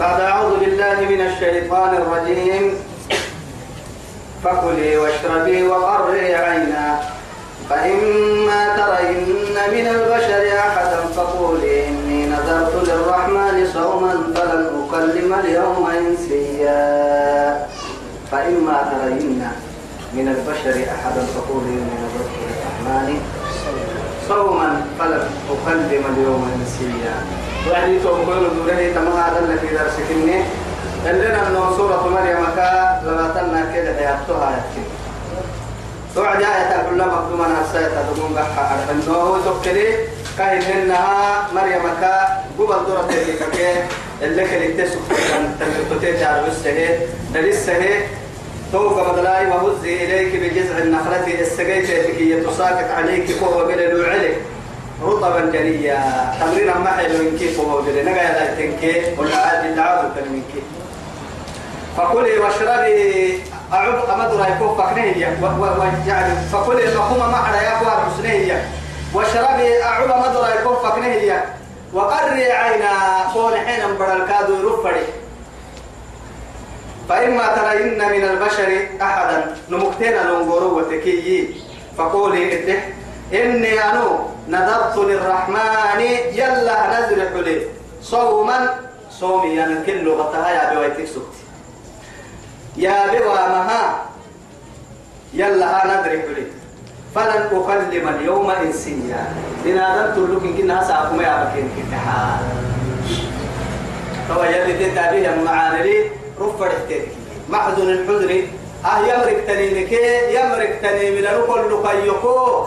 بعد أعوذ بالله من الشيطان الرجيم. فكلي واشربي وقري عينا. فإما ترين من البشر أحدا فقولي إني نذرت للرحمن صوما فلن أكلم اليوم إنسيا. فإما ترين من البشر أحدا فقولي إني نذرت للرحمن صوما فلن أكلم اليوم إنسيا. وعدي تقول دوله تما هذا اللي في درسك إني لنا أنه سورة مريم كا لما تنا كده حياتها يكفي توعد آية كل مكتومة نفسها تدوم بحا إنه هو تكلي كاين إنها مريم كا قبل دورة تلك اللي كلي تسوق تنتهي تعرف السهي للسهي توقع مدلاي وهزي إليك بجذع النخلة. السقيت هي تساقط عليك فهو بلد عليك رطبا جنيا تمرين ما حلو من كيف هو بلد نقا يلا تنكي. ولا عاد العاب من كيف. فكلي واشربي أعب أمد رايكو فكنيه ويعني فكلي مقومة ما على يقوى حسنيه واشربي أعب أمد رايكو فكنيه وقري عينا قول حين بدل كادو يرفري فإما ترين من البشر أحدا. نمكتين ننظروا وتكيي. فقولي إده إني أنو نذرت للرحمن يلا نزرح لي صوما صومي يعني كل لغتها يا بويتك سكتي يا بوا مها يلا ندرك لي فلن أكلم اليوم إنسيا. لنادمت لك إن كنا سأقوم يا بكين كتها هو يلي تتابيه معانلي رفع احتيك محزن الحزر أه يمرك تنينك يمرك تنين من الكل كيكو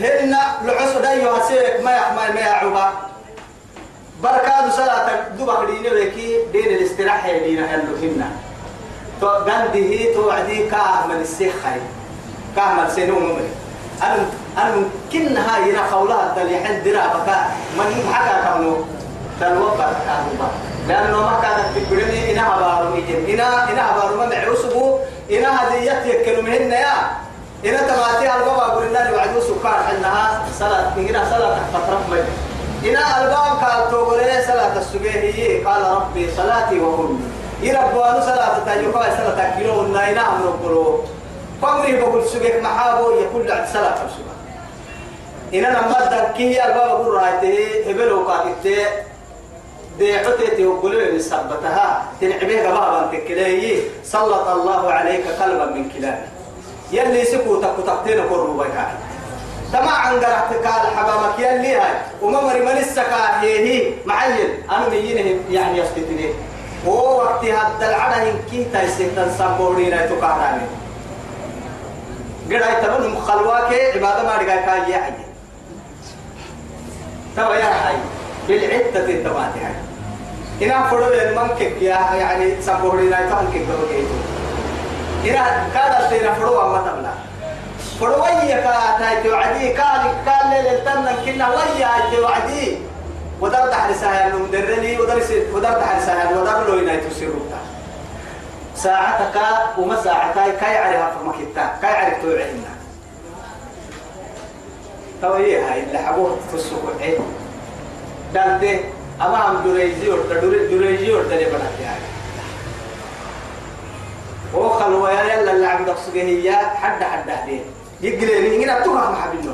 هنا لعص دايو هسيك ما يحمل ما يعوبا. بركاد صلاة دوبك ديني ويكي دين الاستراحة دين هلو هنا. تو غندي تو عدي كاهمل السيخي كاهمل سينو ممري أنا أنا ممكن هاي هنا قولها الدل يحن درابك من حكا كونو. تنوبر كاهمل لأنه ما كانت تقولني إنها بارو إيجن إنا إنها بارو ما معوسبو إنها هديت يكلم هن يا. إنا تماتي البابا قلنا لي وعدو سكان حنها صلاة. إنها صلاة فترة مي إنا ألباب قال تقولي صلاة السجيه قال ربي صلاتي وأمي يربوا صلاة تاجوكا صلاة كيلو إنا أمر قلو. فأمري بقول سجيه محابو يكون عند صلاة السجيه إنا لما تكيه ألباب قول رأيته. هبلو قاتته دي عتيتي وقلوا لسبتها. تنعبيه بابا تكليه سلط الله عليك قلبا من كلاب يلي سكو تكو تقتين قربوا بيكا تما عن قرأتك على حبامك يلي هاي وممر من السكا هي هي معين أنا ميينه يعني يستتني هو وقت هذا العنا كي تايسكتن سامبورينا تكاراني قرأي تمن مخلواك عبادة ما رجع كاي يحيي تبا يا حي بالعدة هاي إنا فرو المنكك يا يعني سبورينا تانكك بروكيتو إنا كذا تينا فرو أما تبلا فرو ويا كا توعدي قال قال ليل تنن كنا ويا توعدي. ودر تحت سهل مدرني ودر ودر تحت سهل ودر لو يناي تسيروتا ساعتك وما ساعتك كاي عرفها في مكتا كاي عرف توعدنا. تو هي هاي اللي حبوه في السوق دالته أمام جريجي ورد جريجي ورد اللي بنا فيها هو خلوا يا يلا اللي تقصده هي حد حد هدين يقلي هنا تروح مع بنو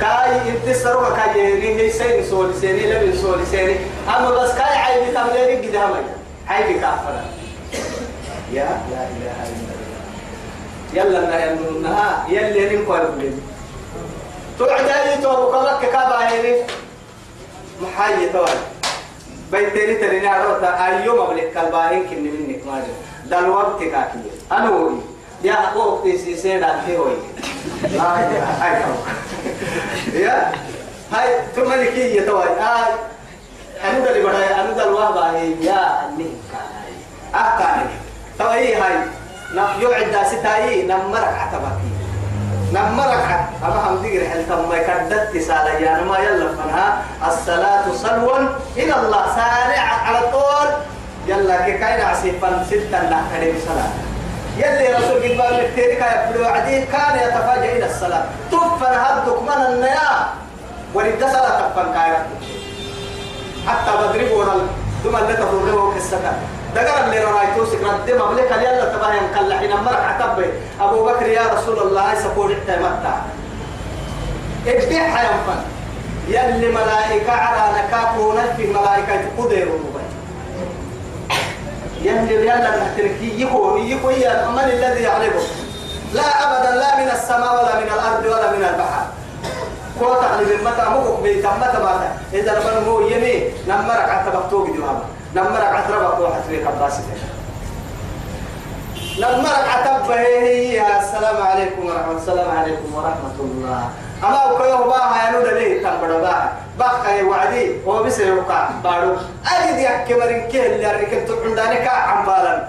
كاي انتصروا كاي ريني سين سول سيني لبن سول سيني. أما بس كاي عيب تمليني قد همي عيب كافر يا لا إله إلا الله. يلا نا يلا يلي نقول بلين توعدي تو بكرك كابا هيني. محاية توال بيتيني تريني عروتا أيوم أبلك كالباهين كني منك ماجر دل وقت كاكي أنا وي يا أخوك تيسي سيدا هوي هاي يا هاي ثم لكي يتوال آه أنا دل بڑا أنا دل واه باهي يا أني كان أه كان يوعد ستاي نمرك عتبكي نمرك عت أما هم تقري حل تم كدت سالة يعني ما يلا منها الصلاة صلوا إلى الله. سارع على طول يلا كي كاين عسيفا ستة لا كريم صلاة. يلي رسول قبل التيرك يبدو عديه كان يتفاجئ إلى الصلاة. تفن هدك من النيا. ولد صلاة تفن كاين حتى بضربوا ثم اللي تفرغه كالسكن دقر اللي رأيتو سكر الدم ملك يلا تباهي مكلا حين مرك عتبه أبو بكر يا رسول الله سكون حتى متى. ابدح ينفن يلي ملائكة على نكاكو نفي ملائكة قدروا يلي يلا نحتركي يكو يكو يا من الذي يعرفه. لا أبدا لا من السماء ولا من الأرض ولا من البحر. كوتا على متى مو بيت متى متى إذا لما هو يمي نمرك على تبقتوك ديوها نمرك على تبقتوك واحد فيك عباسي نمرك على تبقى هي. السلام عليكم ورحمة السلام عليكم ورحمة الله. أما وكيه باها ينود ليه تنبدا باها بقى وعدي هو بس يوقع بارو. أجد يحكي مرين كيه اللي أريكم تقعداني كا عمبالا.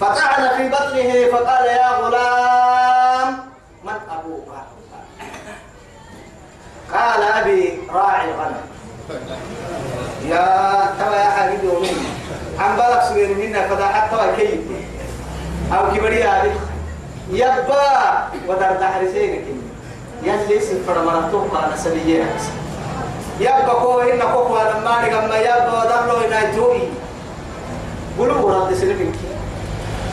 فطعن في بطنه فقال يا غلام من أبوك قال أبي راعي الغنم. يا ترى يا حبيبي ومين عم بالك سوين منا فدا حتى كيف؟ أو كبري هذه يبا ودر دحرسينك. يلي اسم فرمانتوك أنا سبيا يبا كو إن كوكو أنا ما نجمع يبا ودر له نايتوي بلو ورد سنبيك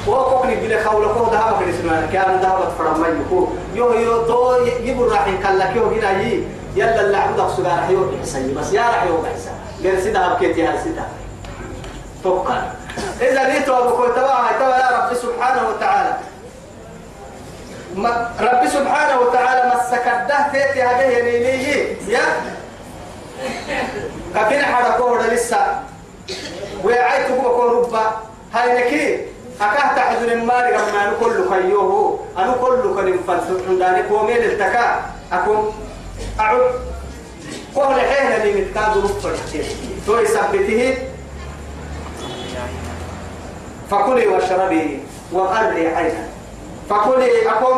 وكوكني بلا خول كو ما كني سنان كان ما فرما يكو. يو يو دو يبو راح يكلك يو هنا يي. يلا اللي عندك سجار حيو بحسن. بس يا راح يو بحسن غير سيدا بكيتي هاي سيدا توكل إذا نيتوا أبو كوي تبع رب سبحانه وتعالى. رب سبحانه وتعالى ما سكده تيتي هذه ينيني يا. كفين حركوه لسه وعيت بوكو ربا. هاي نكي. أكاه تحزن المال كما أنا كل خيوه أنا كل كن فلسف عندنا كومين التكا أكون أعود. قول حين اللي متكاد رفض تو يثبته فكلي واشربي وقري عينا فكلي أكون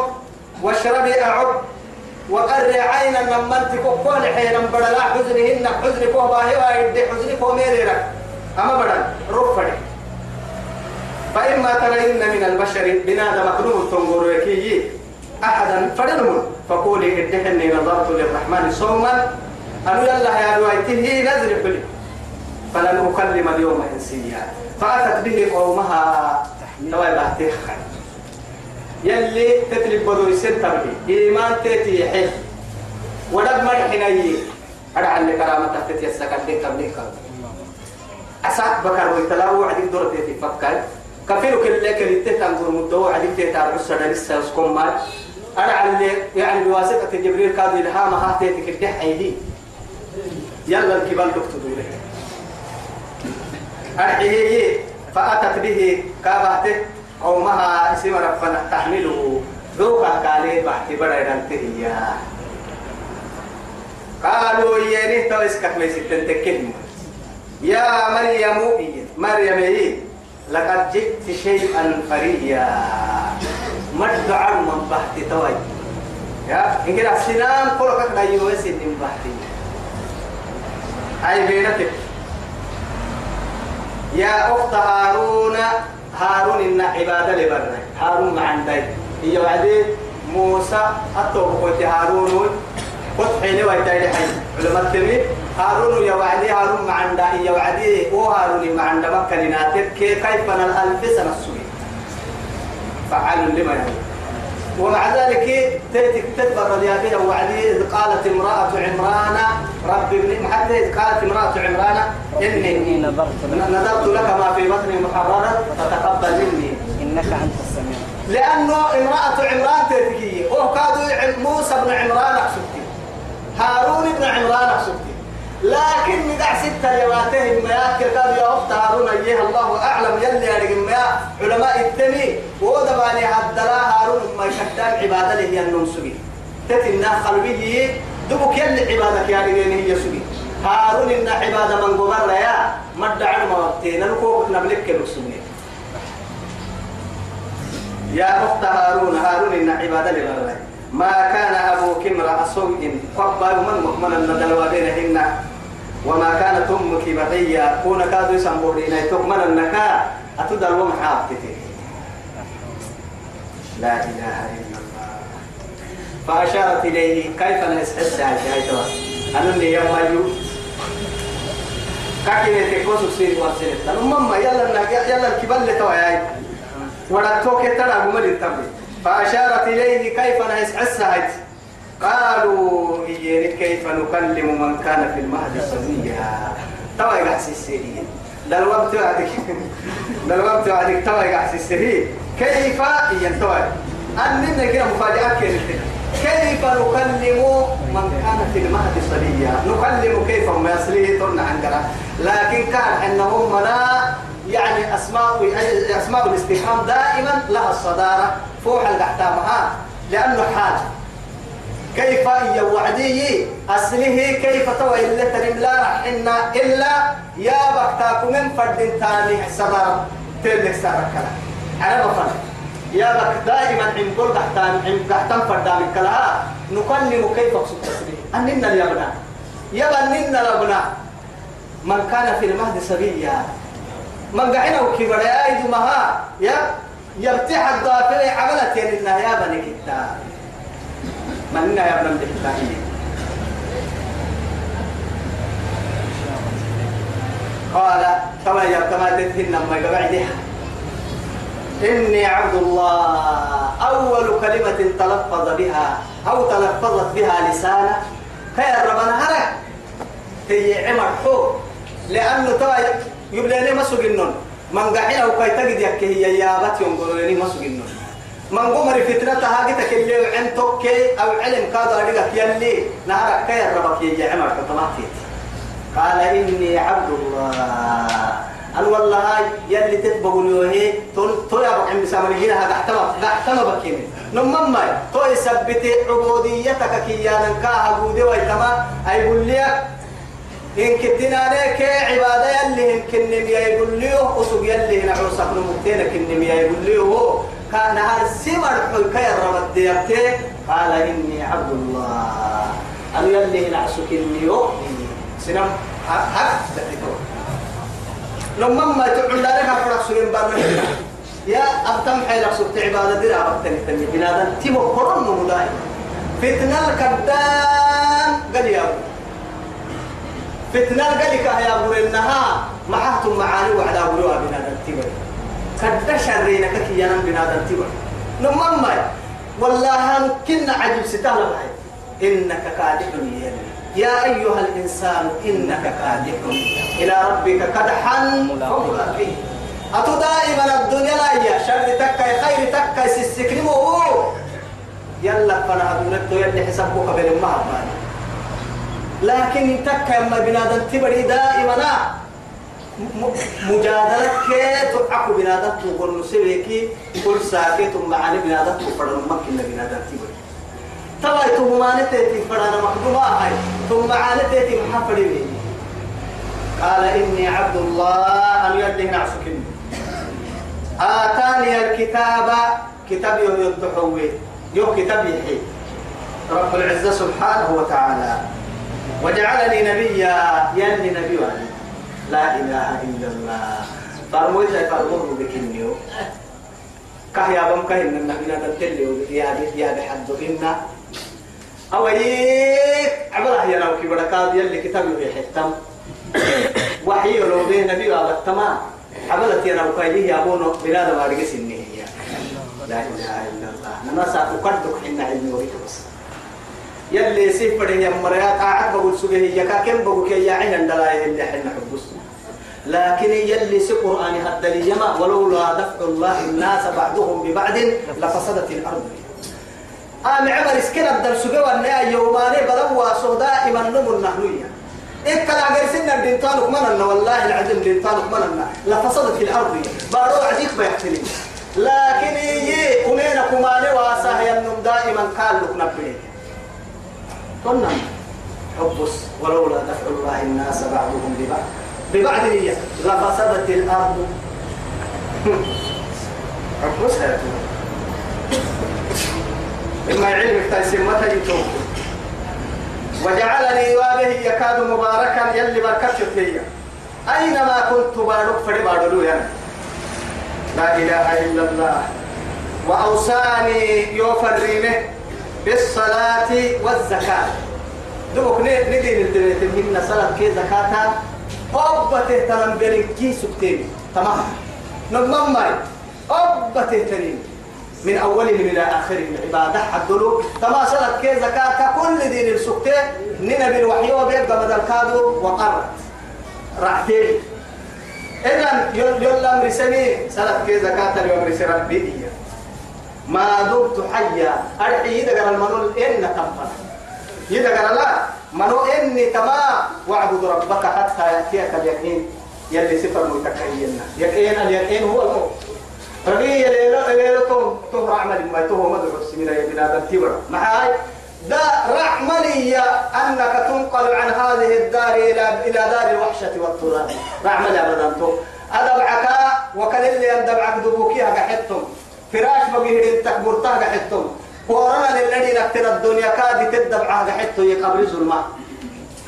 واشربي أعد وقري عينا لما انت كل حين بدلا حزنهن حزن كوبا هوا يدي حزن كوميرك أما بدل رفض فإما ترين من البشر بنادى مكروه تنظر كي أحدا فدنهم فقولي إدحني نظرت للرحمن صوما. أنو يلا يا دويته نزل بلي. فلن أكلم اليوم إنسيا. فأتت به قومها. أهتخ يلي تتلب بدو يسن تبهي إيمان تيتي يحل. ودب مرحني أرعى اللي كرامة تحتي السكن. ديك ديك أسعد بكر ويتلاو وعدك دور تيتي فكر. كفيلو كل لك اللي تهتم مدو. عدك تيتار عسر لسه اسكم مال أرعى اللي يعني بواسطة جبريل كادو إلهام هاتيتك الدح أيدي يلا الكبال دكتور له أرحيه فأتت به كابته قومها اسم ربنا تحمله. ذوقا قالي بحث بدا هي قالوا يني تو اسكت ميستن تكلم يا مريم مريم إيه لقد جئت شيئا فريا مد عن من بحث توي يا إنك السنان كلك لا يوسد من بحثي أي بينتك يا أخت هارون هارون إن عبادة لبرنا هارون مع عندي هي وعدي موسى أتوب قلت هارون قلت حين ويتايل حي. علماء التمي هارون يا وعدي هارون مع عندي هي وعدي هو هارون مع عند مكة لناتر كيف؟ أنا الألف سنة السوي فعال لما يقول. ومع ذلك تأتي تدبر بها وعدي إذ قالت امرأة عمران رب ابن حتى إذ قالت امرأة عمران إني نذرت لك. ما في بطني محررا فتقبل مني. إنك أنت السميع. لأنه امرأة عمران تأتي وهو كادوا موسى بن عمران أحسبتي هارون بن عمران أحسبتي لكن مدع ستة لواتهم ما كتاب يا أخت هارون أيها الله أعلم يلي ما علماء التمي ودباني هدلا هارون ما يشتان عبادة له النوم سبي تتنا خلويه دبك يلي عبادك يعني هي سبي هارون إن عبادة من قبر يا مدع الموتين نلقوك نبلك المسلمين يا أخت هارون هارون إن عبادة لله ما كان أبوك امرأ سوء قبل من مؤمن الندل وبينهن وما كانت أمك بغيا كون كادو يسمبورين تؤمن النكا أتدل ومحابتك لا إله إلا الله. فأشارت إليه كيف نسحس هاي أنني يوم أيوب كاكي تكوسو سيري وارسلت. المهم يلا يلا الكبال لتوعي ورتوك ترى قمل التمر فأشارت إليه كيف نسحس قالوا هي كيف نكلم من كان في المهد صبيا توا يحسي السيري ده الوقت وعدك. ده الوقت وعدك توا يحسي السيري كيف؟ ينتوي أننا كده مفاجأة كده كيف نكلم من كان في المهد صبيا نكلم كيف؟ ما يصليه ترنا عندنا. لكن كان انهم منا يعني أسماء أسماء الاستفهام دائما لها الصدارة فوح القحتامها لأنه حال كيف يوعدي أصله كيف توي اللي ترم لا رحنا إلا يا بكتاكم من فرد تاني صدر تلك ساركلا عرب فن يا بك دائما عند كل قحتان عند قحتان فردان كلها نكلم كيف أقصد تسبيح؟ أننا اليابنا يبا أننا لبنا من كان في المهد سبيا. من قعنا وكبر يا أيدي مها يا يبتح الضافر عملت يعني يا بني كتاب من يا ابن الدحتانية قال كما يا كما تدهن ما يقعدها. إني عبد الله أول كلمة تلفظ بها أو تلفظت بها لسانه خير ربنا هرك هي عمر حب لأنه ترى يبلي لي مسوق النون. من قاعد وكاي تجد يك هي يا بات ينقول لي مسوق النون. من قمر فتنة هاجتك اللي عن توكي أو علم كذا رجعك يلي نهارك خير ربك يا عمر كطلعتي قال إني عبد الله أنا والله يلي تتبقوا له تون تو يا بك عم سامرين هذا احتمى احتمى بكين نمم ما تو يثبت عبوديتك كي يا نكا عبودي ويتما. أي يقول لي إن كتنا عليك عبادة يلي إن كنم يا يقول لي أسوق يلي هنا عروسك نمكتنا كنم يا يقول لي هو كان هذا سمر حل كي رمت ديرتي قال إني عبد الله. أنا يلي هنا عسوك إني. سنم حق دقيقة. لما ما تقول لك أفرق سنين برنا يا أبتم حيلك سبت عبادة دير أبتني تني بنادم تيمو قرن مداي فتنة الكدام قال يا فتنة قال لك يا أبو إنها معهتم معاني وعلى أبوها بنادم تيمو كدا شرينا كي ينام بنادم تيمو لما ما والله كنا عجب ستاه لبعي إنك كادح يلي يا أيها الإنسان إنك كادح إلى ربك كدحا فملاقيه أتو دائما الدنيا لا هي؟ شر تكا خير تكا سيسكنمو. يلا فانا أدونك يلي حسابك بين المهبان لكن تكا يما بنادم تبري دائما. مجادلة كي تعقو بنادم تقول نسيبك كل ساكت معاني بنادم تفرد مكين بنادم تبري. توا تهما نتيتي فرانا مخدوما هاي ثم عانتيتي محفري قال إني عبد الله أن يده نعسكني آتاني الكتاب كتاب يتحوي يو كتاب يحيي رب العزة سبحانه وتعالى. وجعلني نبيا يلي نبي وعلي لا إله إلا الله. فرموت لك فرموت بكنيو كهيا بم كهي من نبينا تلتلي يا يا بحد إنا. أويك يا لو يلي كتاب يحتم. وحي لو نبي النهي لا إله إلا الله. أنا سأقدك حين علمي وريك بس. يلي سيف بدين يا مريات قاعد بقول سجيه يا كم بقول كي يا عين دلاي اللي حنا حبس لكن يلي سي قرآن هذا الجماع ولولا دفع الله الناس بعضهم ببعض لفسدت الأرض. آم عمر اسكن الدرس جوا النيا يوماني بدوا سو دائما نمر نحنية إيه كلا غير سنة دينتانك مننا والله العظيم دينتانك مننا لفسدت الأرض. بارو عديك بيحتلي لكن يي كمين كماني واساه ينم دائما قال لك نبيه قلنا حبس ولولا دفع الله الناس بعضهم ببعض. ببعض نية لفسدت الأرض. حبس إما علمك تيسمة يتوب. وجعلني وابه يكاد مباركا يلي بركت فيا. أينما كنت بارك فري بارلو يعني لا إله إلا الله. وأوصاني يوفرينه بالصلاة والزكاة. دوك ندين الدنيا من صلاة كي زكاة. أبته تنم بلنكي سكتين تمام. نمم ماي. أبته تنين. من أوله إلى آخره العبادة. حدلو تما صلاة كي زكاة كل دين السكتين ننا بالوحي وبيبقى بدل كادو وقرت. رعتين إذن يلا أمر سنين صلاة كي زكاة اليوم رسي ربي ما دمت حيا. أرحي. يدقر المنول إن تنفر يدقر لا منو إني تما. واعبد ربك حتى يأتيك اليقين. يلي سفر متكينا يقين اليقين هو الموت. ربي يلي ليلة تهر عمل ما تهو مدعو السمينة يبنا دلتبرا معاي؟ دا رحملي أنك تنقل عن هذه الدار إلى إلى دار الوحشة والتراب. رحملي أبدا تو أدبعك وكان اللي أندبعك دبوكيها قحتم فراش بقيه تكبرتها قحتم ورانا للذي نكتر الدنيا كاد تدبعها قحتم يقبر ظلمة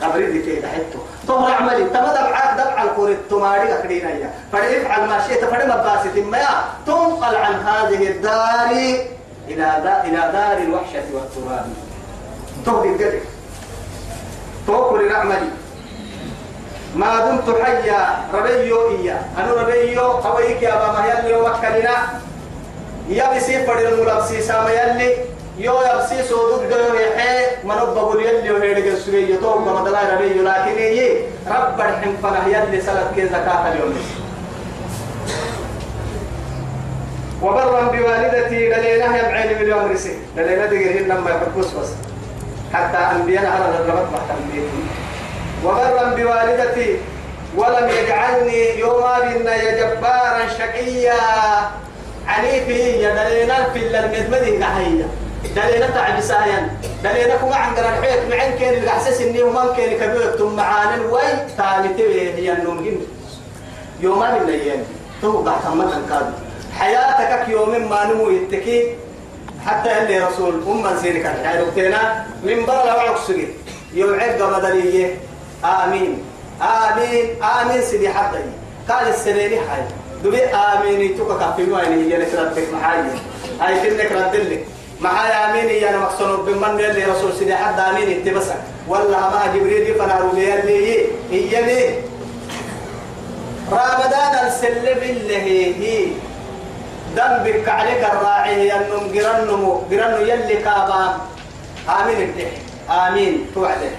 قبر دي كده قحتم تهر عملي تما دبعك دبع الكورة تماري أكدين هيا فافعل ما شئت فدم باسط ما. تنقل عن هذه الدار إلى إلى دار الوحشة والتراب. تهدي القدر توكل رحملي ما دمت حيا. ربيو إيا. أنا ربيو. قويك يا بابا يلي وكلنا. يا بسي فدي الملابسي سام يلي. يو يبسي سودك دو يحي منو بقول يلي وهيدك السوري يتوب ما دلا ربيو لكن يي رب الحم فنا يلي سلت كي زكاة اليوم. وبرا بوالدتي دليلها يبعين مليون رسي. دليلها دقيقين لما يحبس بس. حتى أنبياء على الربط محتملين وبرا بوالدتي ولم يجعلني يوم بنا جبارا شقيا. عنيفي يا دلينا في المدمدي كحية دلينا تعب سايا دلينا كما عند الحيط معين كان الأحساس إني وما كان كبير ثم معانا وي تاني تبي هي النوم يوم بنا يوم تو بعد ما كاد. حياتك يوم ما نمو يتكي. حتى اللي رسول أم سيرك الحيرتنا من برا لو سجي. يوم عقد مدنية آمين. آمين. آمين سيدي حتى قال السنين حي. دبي آمين. توك كافي ما يعني هي نكرتك محايا. هاي كنك ردلك محايا آمين هي أنا مقصود بمن اللي رسول سيدي حتى آمين اتبسك والله ما جبريل فنارو لي هي. لي رمضان السلم اللي هي ذنبك عليك الراعي أنهم قرنمو قرنو يلي كابام آمين الدح آمين. توعده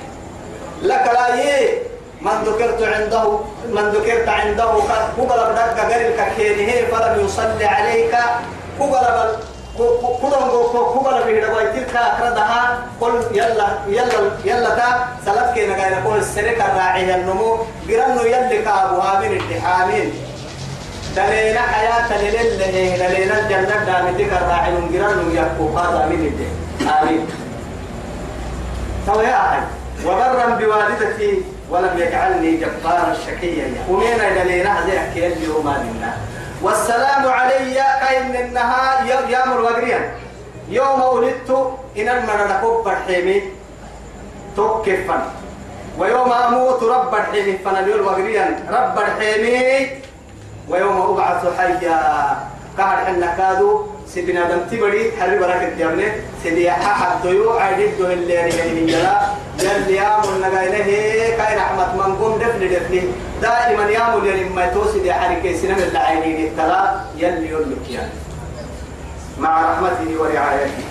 لك لا يه من ذكرت عنده من ذكرت عنده قبل بدك قريب كينه فلم يصلي عليك. قبل قبل في دواي تلك أكردها قل يلا يلا يلا تا سلف كينا قايل قول السرك الراعي النمو قرنو يلي كابو آمين الدح آمين دلينا حياة لله دلينا الجنة دامتك الراعي نجران يحكو هذا من الدين آمين تو يا أخي وبرا بوالدتي ولم يجعلني جبارا شقيا ومين دلينا زي أكيد اليوم منا والسلام علي كأن النها يامر وقريا. يوم ولدت إن المرة كوب الحيمي توكفا ويوم أموت رب الحيمي فنبيل وقريا رب الحيمي. ويوم أبعث حيا. قهر حنا كادو سيدنا دم تبري حرب بركة جبنة سيدي حد ديو عدد اللي يعني جلا جل يام النجاينه كاي رحمة من قوم دفن دفن دائما يام اللي ما دي حركة سنة العينين التلا يلي يلك يعني مع رحمته ورعايته.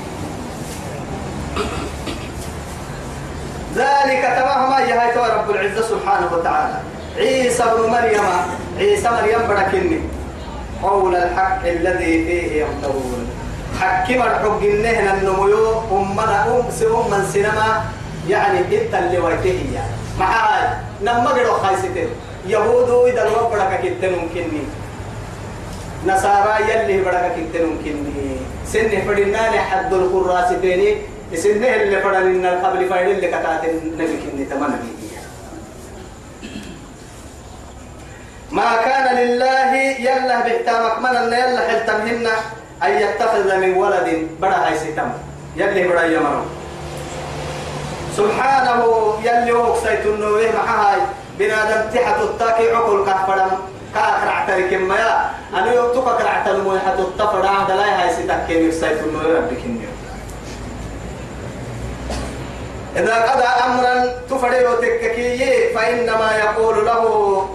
ذلك تمام ما يهيت رب العزة سبحانه وتعالى. عيسى بن مريم عيسى مريم بركني قول الحق الذي فيه يمترون حكم الحق النهن النميو أمنا أم سينما. يعني إنت اللي ويته يعني معاي نما قدوا خايستين يهود إذا الوقت بركة كنت ممكنني. نصارى يلي بركة كنت ممكنني. سن فدنا لحد القراس بيني سن اللي فدنا قبل فايد اللي كتات النبي كني تمام ما كان لله يلا بحتامك من يلا حلتمهن أن يتخذ من ولد بدا هاي ستم. يلي بدا يمرو سبحانه يلي وكسيت النويه معها بنادم تحت التاكي عقل كفرم. كاكر عترك ما يا أنا يوتوك كر عتر مو حتى التفرع دلاي هاي ستكين وكسيت النويه ربك إذا قضى أمرا تفريو تككي فإنما يقول له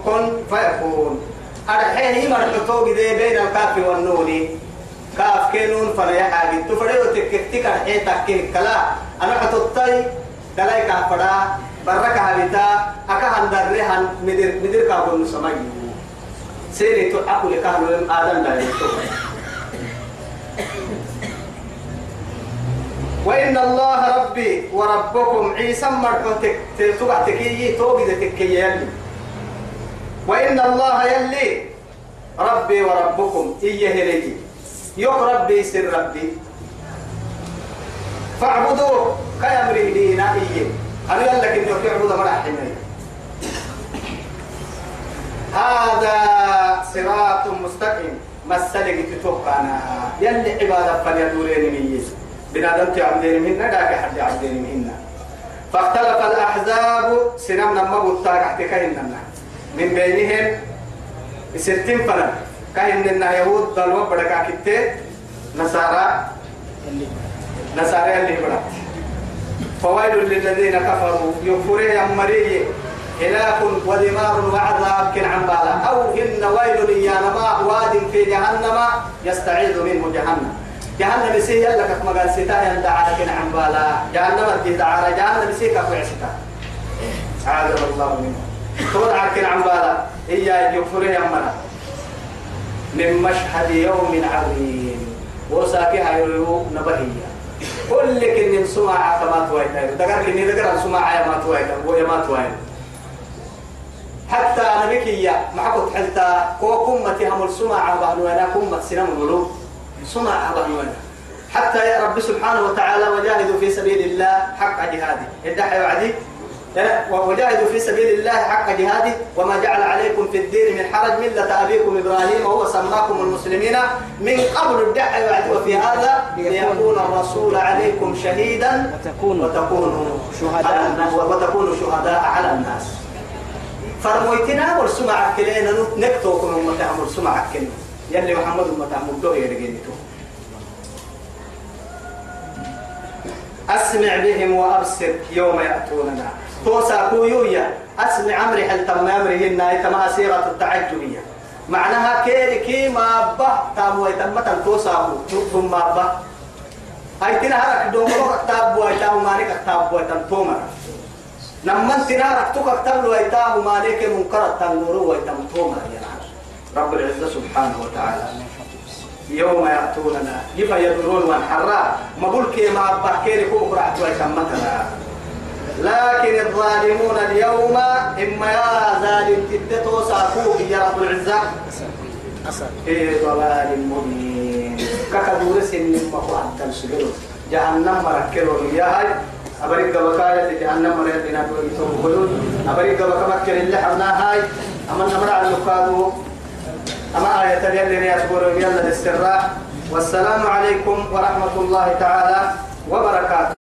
كن فيكون. أرحيه مرحتو بذي بين الكاف والنون كاف كينون فلا حاجة تفريو تككتك أرحيه تككي كلا. أنا حتوتاي دلاي كافرا بركة هبتا أكا هندرهن مدير مدير كابون سماي. سيري تو أكو لكهلو آدم لا وإن الله ربي وربكم عيسى مرحو تبع تكيي توقي تكيي يلي. وإن الله يلي ربي وربكم إيه لي. يوك ربي سر ربي. فاعبدوه كيمره دينا إيه يقول لك إنه تعبد مرحبا هذا صراط مستقيم. مسلك تتوقعنا. يلي عبادة فليدورين ميز بنادم تعبدين منا داك حد عبدين منا. فاختلف الأحزاب سنمنا ما بطاق احتكاهن من بينهم ستين فنا كاهن يهود ضلوا بدكا كتة نصارى. نصارى اللي بدأ فويل للذين كفروا. يكفرون يمريه هلاك ودمار وعذاب كن عن بالا. أو إن ويل يا نما واد في جهنم يستعيذ منه جهنم. جهنم يسيه يلا كما قال ستا يندعى لكن عن بالا. جهنم دعارة جهنم يسيه كفو عستا عاذر الله منه. تود عكن عن بالا. إيا يكفره يمنا من مشهد يوم عظيم. وساكي هايرو نبهية. كل كن سمع كما تويتا دقر كن دقر سمع يا ما تويتا ويا ما تويتا حتى نبيك يا معكم حلتا. كو كمتي هم السمع بهنوانا كمت سنم الولو سمع بهنوانا حتى يا رب سبحانه وتعالى وجاهدوا في سبيل الله حق جهاده. ادعي وعدي. وجاهدوا في سبيل الله حق جهاده وما جعل عليكم في الدين من حرج ملة أبيكم إبراهيم وهو سماكم المسلمين من قبل الدعاء وعد وفي هذا ليكون الرسول عليكم شهيدا وتكونوا وتكونوا شهداء وتكونوا شهداء على الناس. فرمويتنا والسمع كلينا نكتوكم أمة أمر سمع كلنا يلي محمد أمة أمر دو يرجينتو أسمع بهم وأبصر يوم يأتوننا. توسا كويويا أسمع أمري هل تم أمرهن تما سيرة التعجبية معناها كيري كي ما به تامو يتمتا توسا ثم ما به هاي تنهارك دومرو كتاب ويتام مالك كتاب ويتام تومر. لما انت نارك تكتب له ايتاه مالك منكر تنور ويتم توما يا رب. العزة سبحانه وتعالى. يوم يأتوننا يفا يدرون وانحرا ما بلكي ما بحكي لكم قرعت ويتمتنا لكن الظالمون اليوم إما يا ظالم تدتو ساكوه يا رب العزة. في ضلال مبين. ككدور سن مقوى التنسلون جهنم مركلوا إياها أبريك بكاية جهنم مريت بنا تقولون أبريك بكبكر اللي حمنا هاي. أما نمر على أما آية اللي يذكر يلا الاستراح والسلام عليكم ورحمة الله تعالى وبركاته.